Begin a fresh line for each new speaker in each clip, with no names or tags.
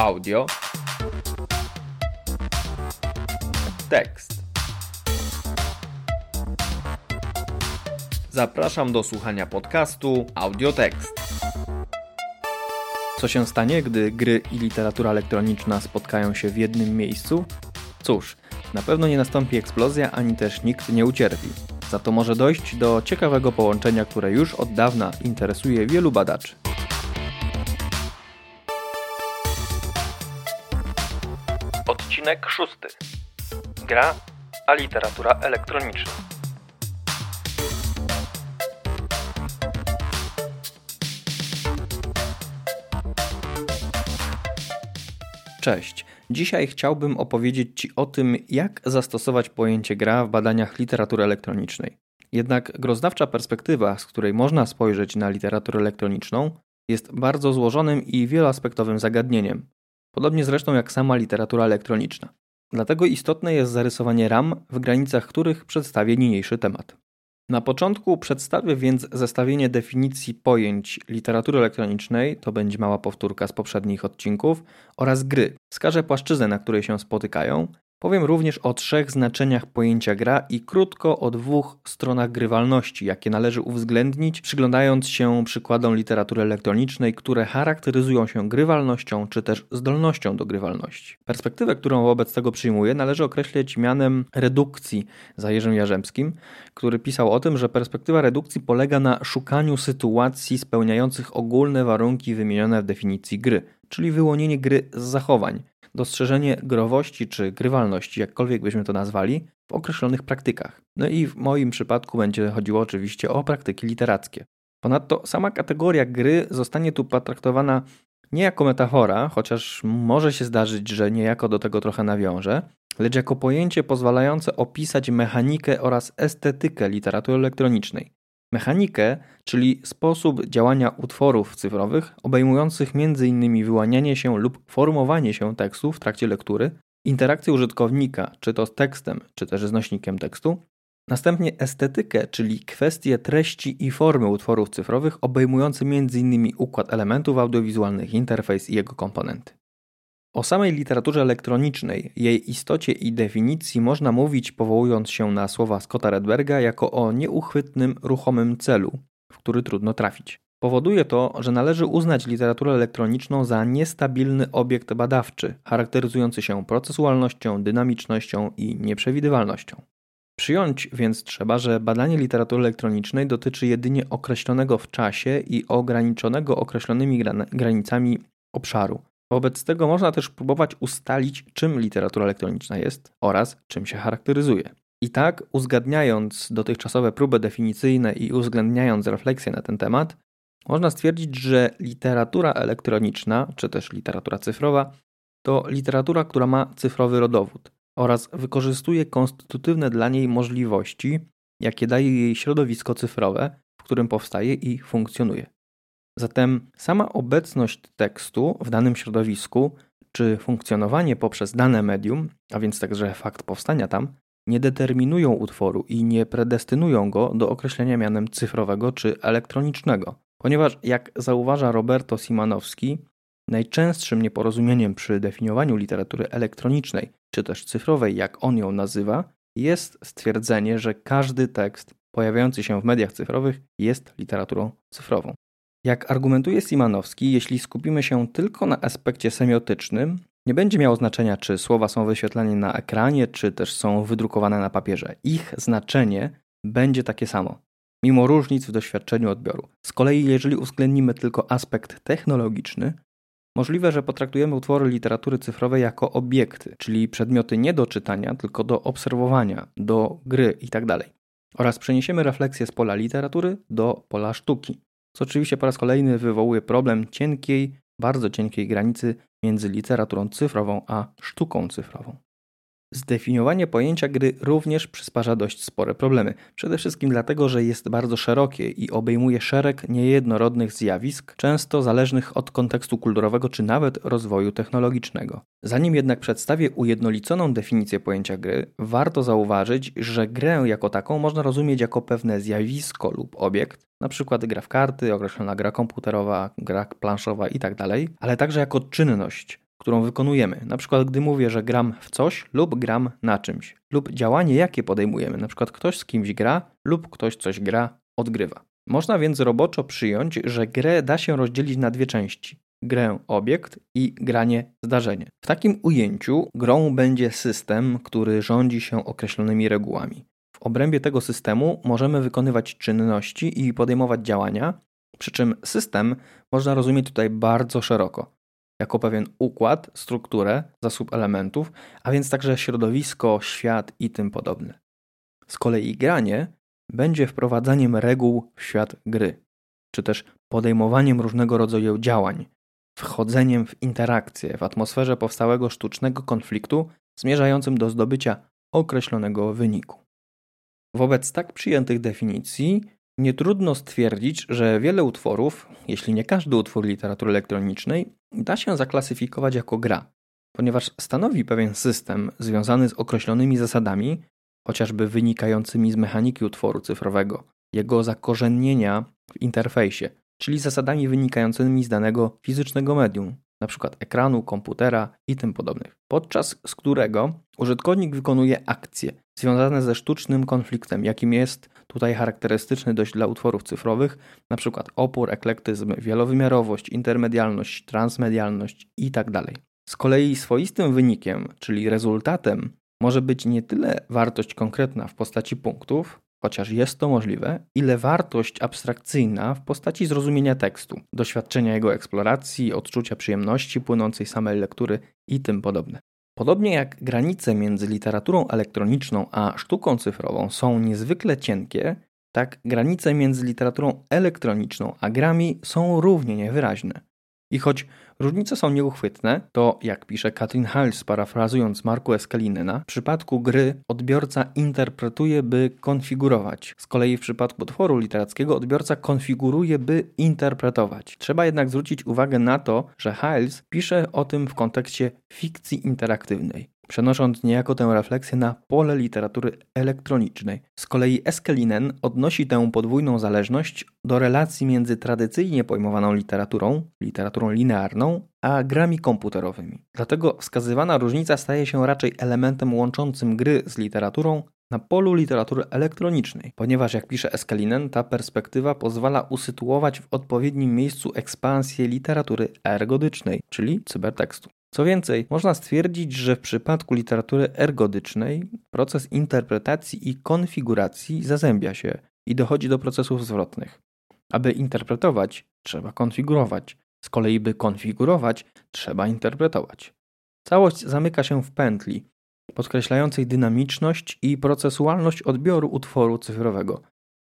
audio, tekst. Zapraszam do słuchania podcastu Audiotekst. Co się stanie, gdy gry i literatura elektroniczna spotkają się w jednym miejscu? Cóż, na pewno nie nastąpi eksplozja, ani też nikt nie ucierpi. Za to może dojść do ciekawego połączenia, które już od dawna interesuje wielu badaczy. Odcinek szósty. Gra, a literatura elektroniczna. Cześć. Dzisiaj chciałbym opowiedzieć Ci o tym, jak zastosować pojęcie gra w badaniach literatury elektronicznej. Jednak grozdawcza perspektywa, z której można spojrzeć na literaturę elektroniczną, jest bardzo złożonym i wieloaspektowym zagadnieniem. Podobnie zresztą jak sama literatura elektroniczna. Dlatego istotne jest zarysowanie ram, w granicach których przedstawię niniejszy temat. Na początku przedstawię więc zestawienie definicji pojęć literatury elektronicznej, to będzie mała powtórka z poprzednich odcinków, oraz gry. Wskażę płaszczyznę, na której się spotykają, Powiem również o trzech znaczeniach pojęcia gra i krótko o dwóch stronach grywalności, jakie należy uwzględnić, przyglądając się przykładom literatury elektronicznej, które charakteryzują się grywalnością czy też zdolnością do grywalności. Perspektywę, którą wobec tego przyjmuję, należy określić mianem redukcji za Jerzym Jarzemskim, który pisał o tym, że perspektywa redukcji polega na szukaniu sytuacji spełniających ogólne warunki wymienione w definicji gry, czyli wyłonienie gry z zachowań dostrzeżenie growości czy grywalności, jakkolwiek byśmy to nazwali, w określonych praktykach. No i w moim przypadku będzie chodziło oczywiście o praktyki literackie. Ponadto sama kategoria gry zostanie tu potraktowana nie jako metafora, chociaż może się zdarzyć, że niejako do tego trochę nawiążę, lecz jako pojęcie pozwalające opisać mechanikę oraz estetykę literatury elektronicznej. Mechanikę, czyli sposób działania utworów cyfrowych obejmujących m.in. wyłanianie się lub formowanie się tekstu w trakcie lektury, interakcję użytkownika, czy to z tekstem, czy też z nośnikiem tekstu, następnie estetykę, czyli kwestie treści i formy utworów cyfrowych obejmujące m.in. układ elementów audiowizualnych, interfejs i jego komponenty. O samej literaturze elektronicznej, jej istocie i definicji można mówić powołując się na słowa Scotta Redberga jako o nieuchwytnym, ruchomym celu, w który trudno trafić. Powoduje to, że należy uznać literaturę elektroniczną za niestabilny obiekt badawczy, charakteryzujący się procesualnością, dynamicznością i nieprzewidywalnością. Przyjąć więc trzeba, że badanie literatury elektronicznej dotyczy jedynie określonego w czasie i ograniczonego określonymi granicami obszaru, Wobec tego można też próbować ustalić, czym literatura elektroniczna jest oraz czym się charakteryzuje. I tak, uzgadniając dotychczasowe próby definicyjne i uwzględniając refleksję na ten temat, można stwierdzić, że literatura elektroniczna, czy też literatura cyfrowa, to literatura, która ma cyfrowy rodowód oraz wykorzystuje konstytutywne dla niej możliwości, jakie daje jej środowisko cyfrowe, w którym powstaje i funkcjonuje. Zatem sama obecność tekstu w danym środowisku, czy funkcjonowanie poprzez dane medium, a więc także fakt powstania tam, nie determinują utworu i nie predestynują go do określenia mianem cyfrowego czy elektronicznego, ponieważ, jak zauważa Roberto Simanowski, najczęstszym nieporozumieniem przy definiowaniu literatury elektronicznej czy też cyfrowej, jak on ją nazywa, jest stwierdzenie, że każdy tekst pojawiający się w mediach cyfrowych jest literaturą cyfrową. Jak argumentuje Simanowski, jeśli skupimy się tylko na aspekcie semiotycznym, nie będzie miało znaczenia, czy słowa są wyświetlane na ekranie, czy też są wydrukowane na papierze. Ich znaczenie będzie takie samo, mimo różnic w doświadczeniu odbioru. Z kolei, jeżeli uwzględnimy tylko aspekt technologiczny, możliwe, że potraktujemy utwory literatury cyfrowej jako obiekty, czyli przedmioty nie do czytania, tylko do obserwowania, do gry itd. Tak Oraz przeniesiemy refleksję z pola literatury do pola sztuki co oczywiście po raz kolejny wywołuje problem cienkiej, bardzo cienkiej granicy między literaturą cyfrową a sztuką cyfrową. Zdefiniowanie pojęcia gry również przysparza dość spore problemy. Przede wszystkim dlatego, że jest bardzo szerokie i obejmuje szereg niejednorodnych zjawisk, często zależnych od kontekstu kulturowego czy nawet rozwoju technologicznego. Zanim jednak przedstawię ujednoliconą definicję pojęcia gry, warto zauważyć, że grę jako taką można rozumieć jako pewne zjawisko lub obiekt, np. gra w karty, określona gra komputerowa, gra planszowa itd., tak ale także jako czynność, którą wykonujemy. Na przykład, gdy mówię, że gram w coś lub gram na czymś, lub działanie, jakie podejmujemy. Na przykład, ktoś z kimś gra lub ktoś coś gra, odgrywa. Można więc roboczo przyjąć, że grę da się rozdzielić na dwie części: grę obiekt i granie zdarzenie. W takim ujęciu grą będzie system, który rządzi się określonymi regułami. W obrębie tego systemu możemy wykonywać czynności i podejmować działania, przy czym system można rozumieć tutaj bardzo szeroko. Jako pewien układ, strukturę, zasób elementów, a więc także środowisko, świat i tym podobne. Z kolei granie będzie wprowadzaniem reguł w świat gry, czy też podejmowaniem różnego rodzaju działań, wchodzeniem w interakcje w atmosferze powstałego sztucznego konfliktu zmierzającym do zdobycia określonego wyniku. Wobec tak przyjętych definicji nie trudno stwierdzić, że wiele utworów, jeśli nie każdy utwór literatury elektronicznej, da się zaklasyfikować jako gra, ponieważ stanowi pewien system związany z określonymi zasadami, chociażby wynikającymi z mechaniki utworu cyfrowego, jego zakorzenienia w interfejsie, czyli zasadami wynikającymi z danego fizycznego medium, np. ekranu, komputera i tym podobnych, podczas którego użytkownik wykonuje akcje związane ze sztucznym konfliktem, jakim jest tutaj charakterystyczny dość dla utworów cyfrowych, np. opór, eklektyzm, wielowymiarowość, intermedialność, transmedialność itd. Tak z kolei swoistym wynikiem, czyli rezultatem, może być nie tyle wartość konkretna w postaci punktów, chociaż jest to możliwe, ile wartość abstrakcyjna w postaci zrozumienia tekstu, doświadczenia jego eksploracji, odczucia przyjemności płynącej samej lektury i tym podobne. Podobnie jak granice między literaturą elektroniczną a sztuką cyfrową są niezwykle cienkie, tak granice między literaturą elektroniczną a grami są równie niewyraźne. I choć różnice są nieuchwytne, to jak pisze Katrin Hals, parafrazując Marku Eskelinena, w przypadku gry odbiorca interpretuje, by konfigurować. Z kolei w przypadku utworu literackiego odbiorca konfiguruje, by interpretować. Trzeba jednak zwrócić uwagę na to, że Hals pisze o tym w kontekście fikcji interaktywnej przenosząc niejako tę refleksję na pole literatury elektronicznej. Z kolei Eskelinen odnosi tę podwójną zależność do relacji między tradycyjnie pojmowaną literaturą, literaturą linearną, a grami komputerowymi. Dlatego wskazywana różnica staje się raczej elementem łączącym gry z literaturą na polu literatury elektronicznej, ponieważ jak pisze Eskelinen, ta perspektywa pozwala usytuować w odpowiednim miejscu ekspansję literatury ergodycznej, czyli cybertekstu. Co więcej, można stwierdzić, że w przypadku literatury ergodycznej proces interpretacji i konfiguracji zazębia się i dochodzi do procesów zwrotnych. Aby interpretować, trzeba konfigurować. Z kolei, by konfigurować, trzeba interpretować. Całość zamyka się w pętli, podkreślającej dynamiczność i procesualność odbioru utworu cyfrowego.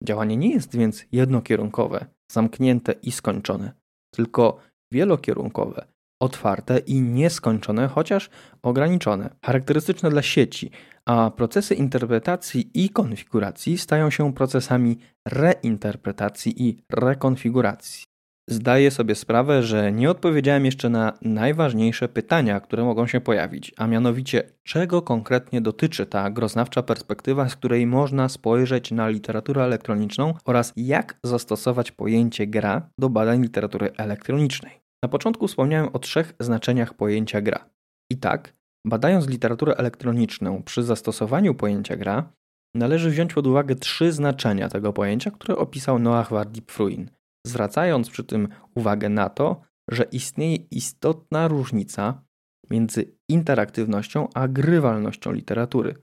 Działanie nie jest więc jednokierunkowe, zamknięte i skończone, tylko wielokierunkowe, otwarte i nieskończone, chociaż ograniczone, charakterystyczne dla sieci, a procesy interpretacji i konfiguracji stają się procesami reinterpretacji i rekonfiguracji. Zdaję sobie sprawę, że nie odpowiedziałem jeszcze na najważniejsze pytania, które mogą się pojawić, a mianowicie czego konkretnie dotyczy ta groznawcza perspektywa, z której można spojrzeć na literaturę elektroniczną oraz jak zastosować pojęcie gra do badań literatury elektronicznej. Na początku wspomniałem o trzech znaczeniach pojęcia gra. I tak, badając literaturę elektroniczną przy zastosowaniu pojęcia gra, należy wziąć pod uwagę trzy znaczenia tego pojęcia, które opisał Noah Wardip-Fruin, zwracając przy tym uwagę na to, że istnieje istotna różnica między interaktywnością a grywalnością literatury,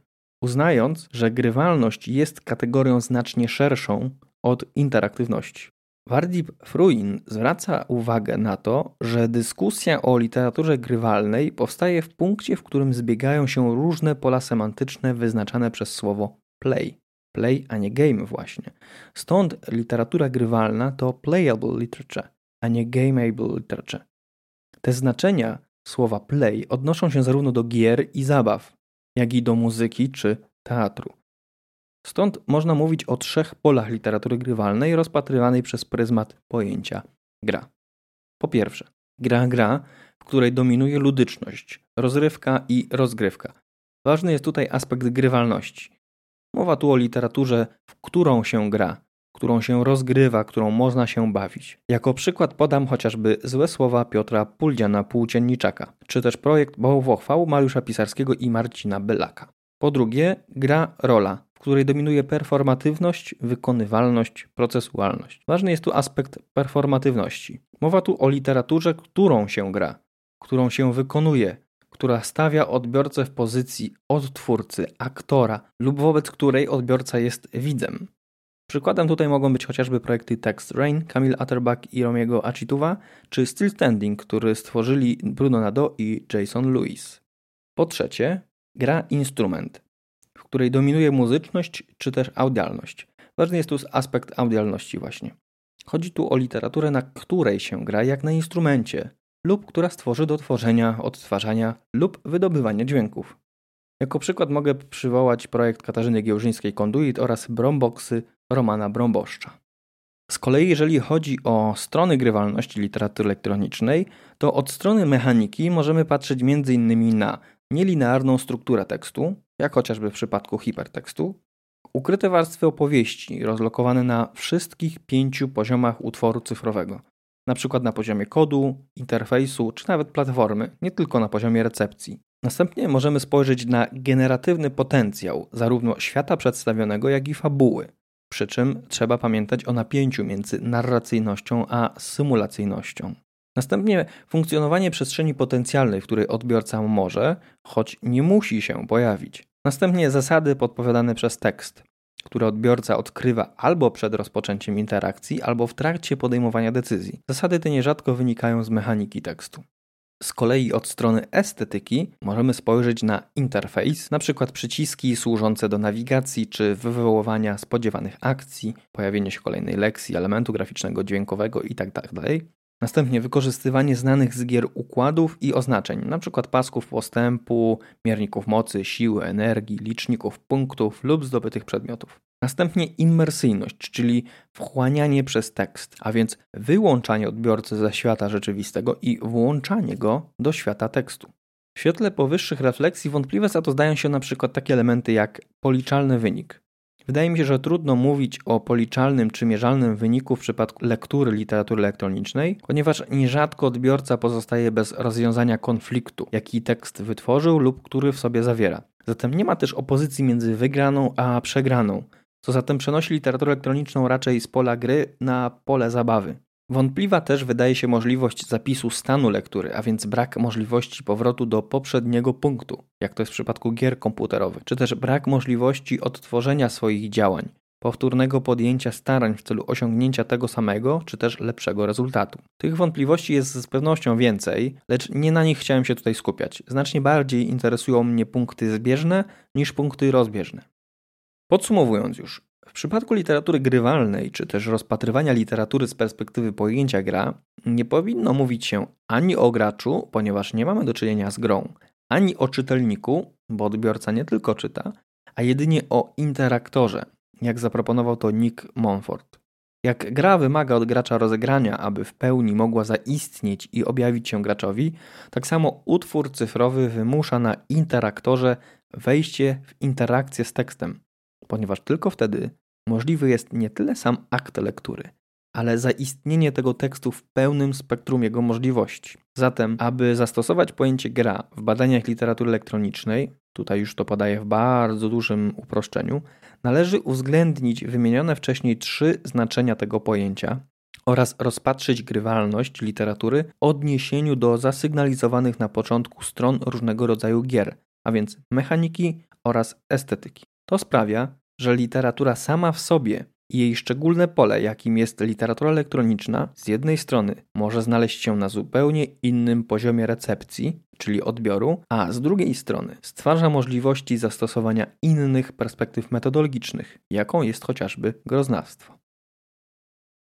uznając, że grywalność jest kategorią znacznie szerszą od interaktywności. Wardip Fruin zwraca uwagę na to, że dyskusja o literaturze grywalnej powstaje w punkcie, w którym zbiegają się różne pola semantyczne wyznaczane przez słowo play. Play, a nie game właśnie. Stąd literatura grywalna to playable literature, a nie gameable literature. Te znaczenia słowa play odnoszą się zarówno do gier i zabaw, jak i do muzyki czy teatru. Stąd można mówić o trzech polach literatury grywalnej rozpatrywanej przez pryzmat pojęcia gra. Po pierwsze, gra gra, w której dominuje ludyczność, rozrywka i rozgrywka. Ważny jest tutaj aspekt grywalności. Mowa tu o literaturze, w którą się gra, którą się rozgrywa, którą można się bawić. Jako przykład podam chociażby Złe słowa Piotra Puldziana Płócienniczaka, czy też projekt Bałwochwał Mariusza Pisarskiego i Marcina Bylaka. Po drugie, gra rola, której dominuje performatywność, wykonywalność, procesualność. Ważny jest tu aspekt performatywności. Mowa tu o literaturze, którą się gra, którą się wykonuje, która stawia odbiorcę w pozycji odtwórcy, aktora lub wobec której odbiorca jest widzem. Przykładem tutaj mogą być chociażby projekty Text Rain, Kamil Atterbach i Romiego Achituwa, czy Still Standing, który stworzyli Bruno Nado i Jason Lewis. Po trzecie, gra instrument, której dominuje muzyczność czy też audialność. Ważny jest tu aspekt audialności właśnie. Chodzi tu o literaturę, na której się gra jak na instrumencie, lub która stworzy do tworzenia, odtwarzania lub wydobywania dźwięków. Jako przykład mogę przywołać projekt Katarzyny Giełżyńskiej Conduit oraz Bromboxy Romana Bromboszcza. Z kolei jeżeli chodzi o strony grywalności literatury elektronicznej, to od strony mechaniki możemy patrzeć m.in. na nielinearną strukturę tekstu, jak chociażby w przypadku hipertekstu, ukryte warstwy opowieści rozlokowane na wszystkich pięciu poziomach utworu cyfrowego, na na poziomie kodu, interfejsu czy nawet platformy, nie tylko na poziomie recepcji. Następnie możemy spojrzeć na generatywny potencjał zarówno świata przedstawionego, jak i fabuły. Przy czym trzeba pamiętać o napięciu między narracyjnością a symulacyjnością. Następnie funkcjonowanie przestrzeni potencjalnej, w której odbiorca może, choć nie musi się pojawić. Następnie zasady podpowiadane przez tekst, które odbiorca odkrywa albo przed rozpoczęciem interakcji, albo w trakcie podejmowania decyzji. Zasady te nierzadko wynikają z mechaniki tekstu. Z kolei od strony estetyki możemy spojrzeć na interfejs, np. przyciski służące do nawigacji czy wywoływania spodziewanych akcji, pojawienie się kolejnej lekcji, elementu graficznego, dźwiękowego itd. Następnie wykorzystywanie znanych z gier układów i oznaczeń, np. pasków postępu, mierników mocy, siły, energii, liczników punktów lub zdobytych przedmiotów. Następnie immersyjność, czyli wchłanianie przez tekst, a więc wyłączanie odbiorcy ze świata rzeczywistego i włączanie go do świata tekstu. W świetle powyższych refleksji wątpliwe za to zdają się np. takie elementy jak policzalny wynik, Wydaje mi się, że trudno mówić o policzalnym czy mierzalnym wyniku w przypadku lektury literatury elektronicznej, ponieważ nierzadko odbiorca pozostaje bez rozwiązania konfliktu, jaki tekst wytworzył lub który w sobie zawiera. Zatem nie ma też opozycji między wygraną a przegraną, co zatem przenosi literaturę elektroniczną raczej z pola gry na pole zabawy. Wątpliwa też wydaje się możliwość zapisu stanu lektury, a więc brak możliwości powrotu do poprzedniego punktu, jak to jest w przypadku gier komputerowych, czy też brak możliwości odtworzenia swoich działań, powtórnego podjęcia starań w celu osiągnięcia tego samego, czy też lepszego rezultatu. Tych wątpliwości jest z pewnością więcej, lecz nie na nich chciałem się tutaj skupiać. Znacznie bardziej interesują mnie punkty zbieżne niż punkty rozbieżne. Podsumowując już, w przypadku literatury grywalnej, czy też rozpatrywania literatury z perspektywy pojęcia gra, nie powinno mówić się ani o graczu, ponieważ nie mamy do czynienia z grą, ani o czytelniku, bo odbiorca nie tylko czyta, a jedynie o interaktorze, jak zaproponował to Nick Monfort. Jak gra wymaga od gracza rozegrania, aby w pełni mogła zaistnieć i objawić się graczowi, tak samo utwór cyfrowy wymusza na interaktorze wejście w interakcję z tekstem, ponieważ tylko wtedy możliwy jest nie tyle sam akt lektury, ale zaistnienie tego tekstu w pełnym spektrum jego możliwości. Zatem, aby zastosować pojęcie gra w badaniach literatury elektronicznej, tutaj już to podaję w bardzo dużym uproszczeniu, należy uwzględnić wymienione wcześniej trzy znaczenia tego pojęcia oraz rozpatrzyć grywalność literatury w odniesieniu do zasygnalizowanych na początku stron różnego rodzaju gier, a więc mechaniki oraz estetyki. To sprawia, że literatura sama w sobie i jej szczególne pole, jakim jest literatura elektroniczna, z jednej strony może znaleźć się na zupełnie innym poziomie recepcji, czyli odbioru, a z drugiej strony stwarza możliwości zastosowania innych perspektyw metodologicznych, jaką jest chociażby groznawstwo.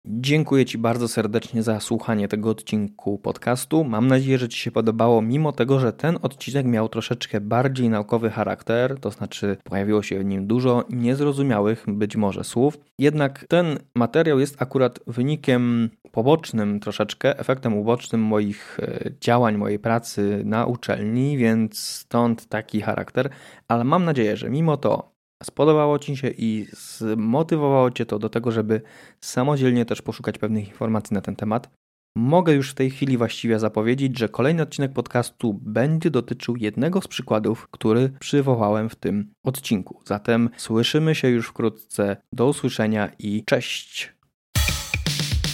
Dziękuję Ci bardzo serdecznie za słuchanie tego odcinku podcastu. Mam nadzieję, że Ci się podobało, mimo tego, że ten odcinek miał troszeczkę bardziej naukowy charakter, to znaczy pojawiło się w nim dużo niezrozumiałych być może słów. Jednak ten materiał jest akurat wynikiem pobocznym, troszeczkę efektem ubocznym moich e, działań, mojej pracy na uczelni, więc stąd taki charakter, ale mam nadzieję, że mimo to spodobało Ci się i zmotywowało Cię to do tego, żeby samodzielnie też poszukać pewnych informacji na ten temat, mogę już w tej chwili właściwie zapowiedzieć, że kolejny odcinek podcastu będzie dotyczył jednego z przykładów, który przywołałem w tym odcinku. Zatem słyszymy się już wkrótce. Do usłyszenia i cześć!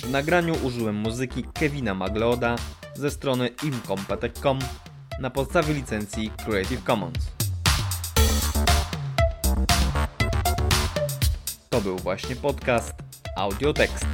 W nagraniu użyłem muzyki Kevina Magleoda ze strony imcompetech.com na podstawie licencji Creative Commons. To był właśnie podcast Audiotekst.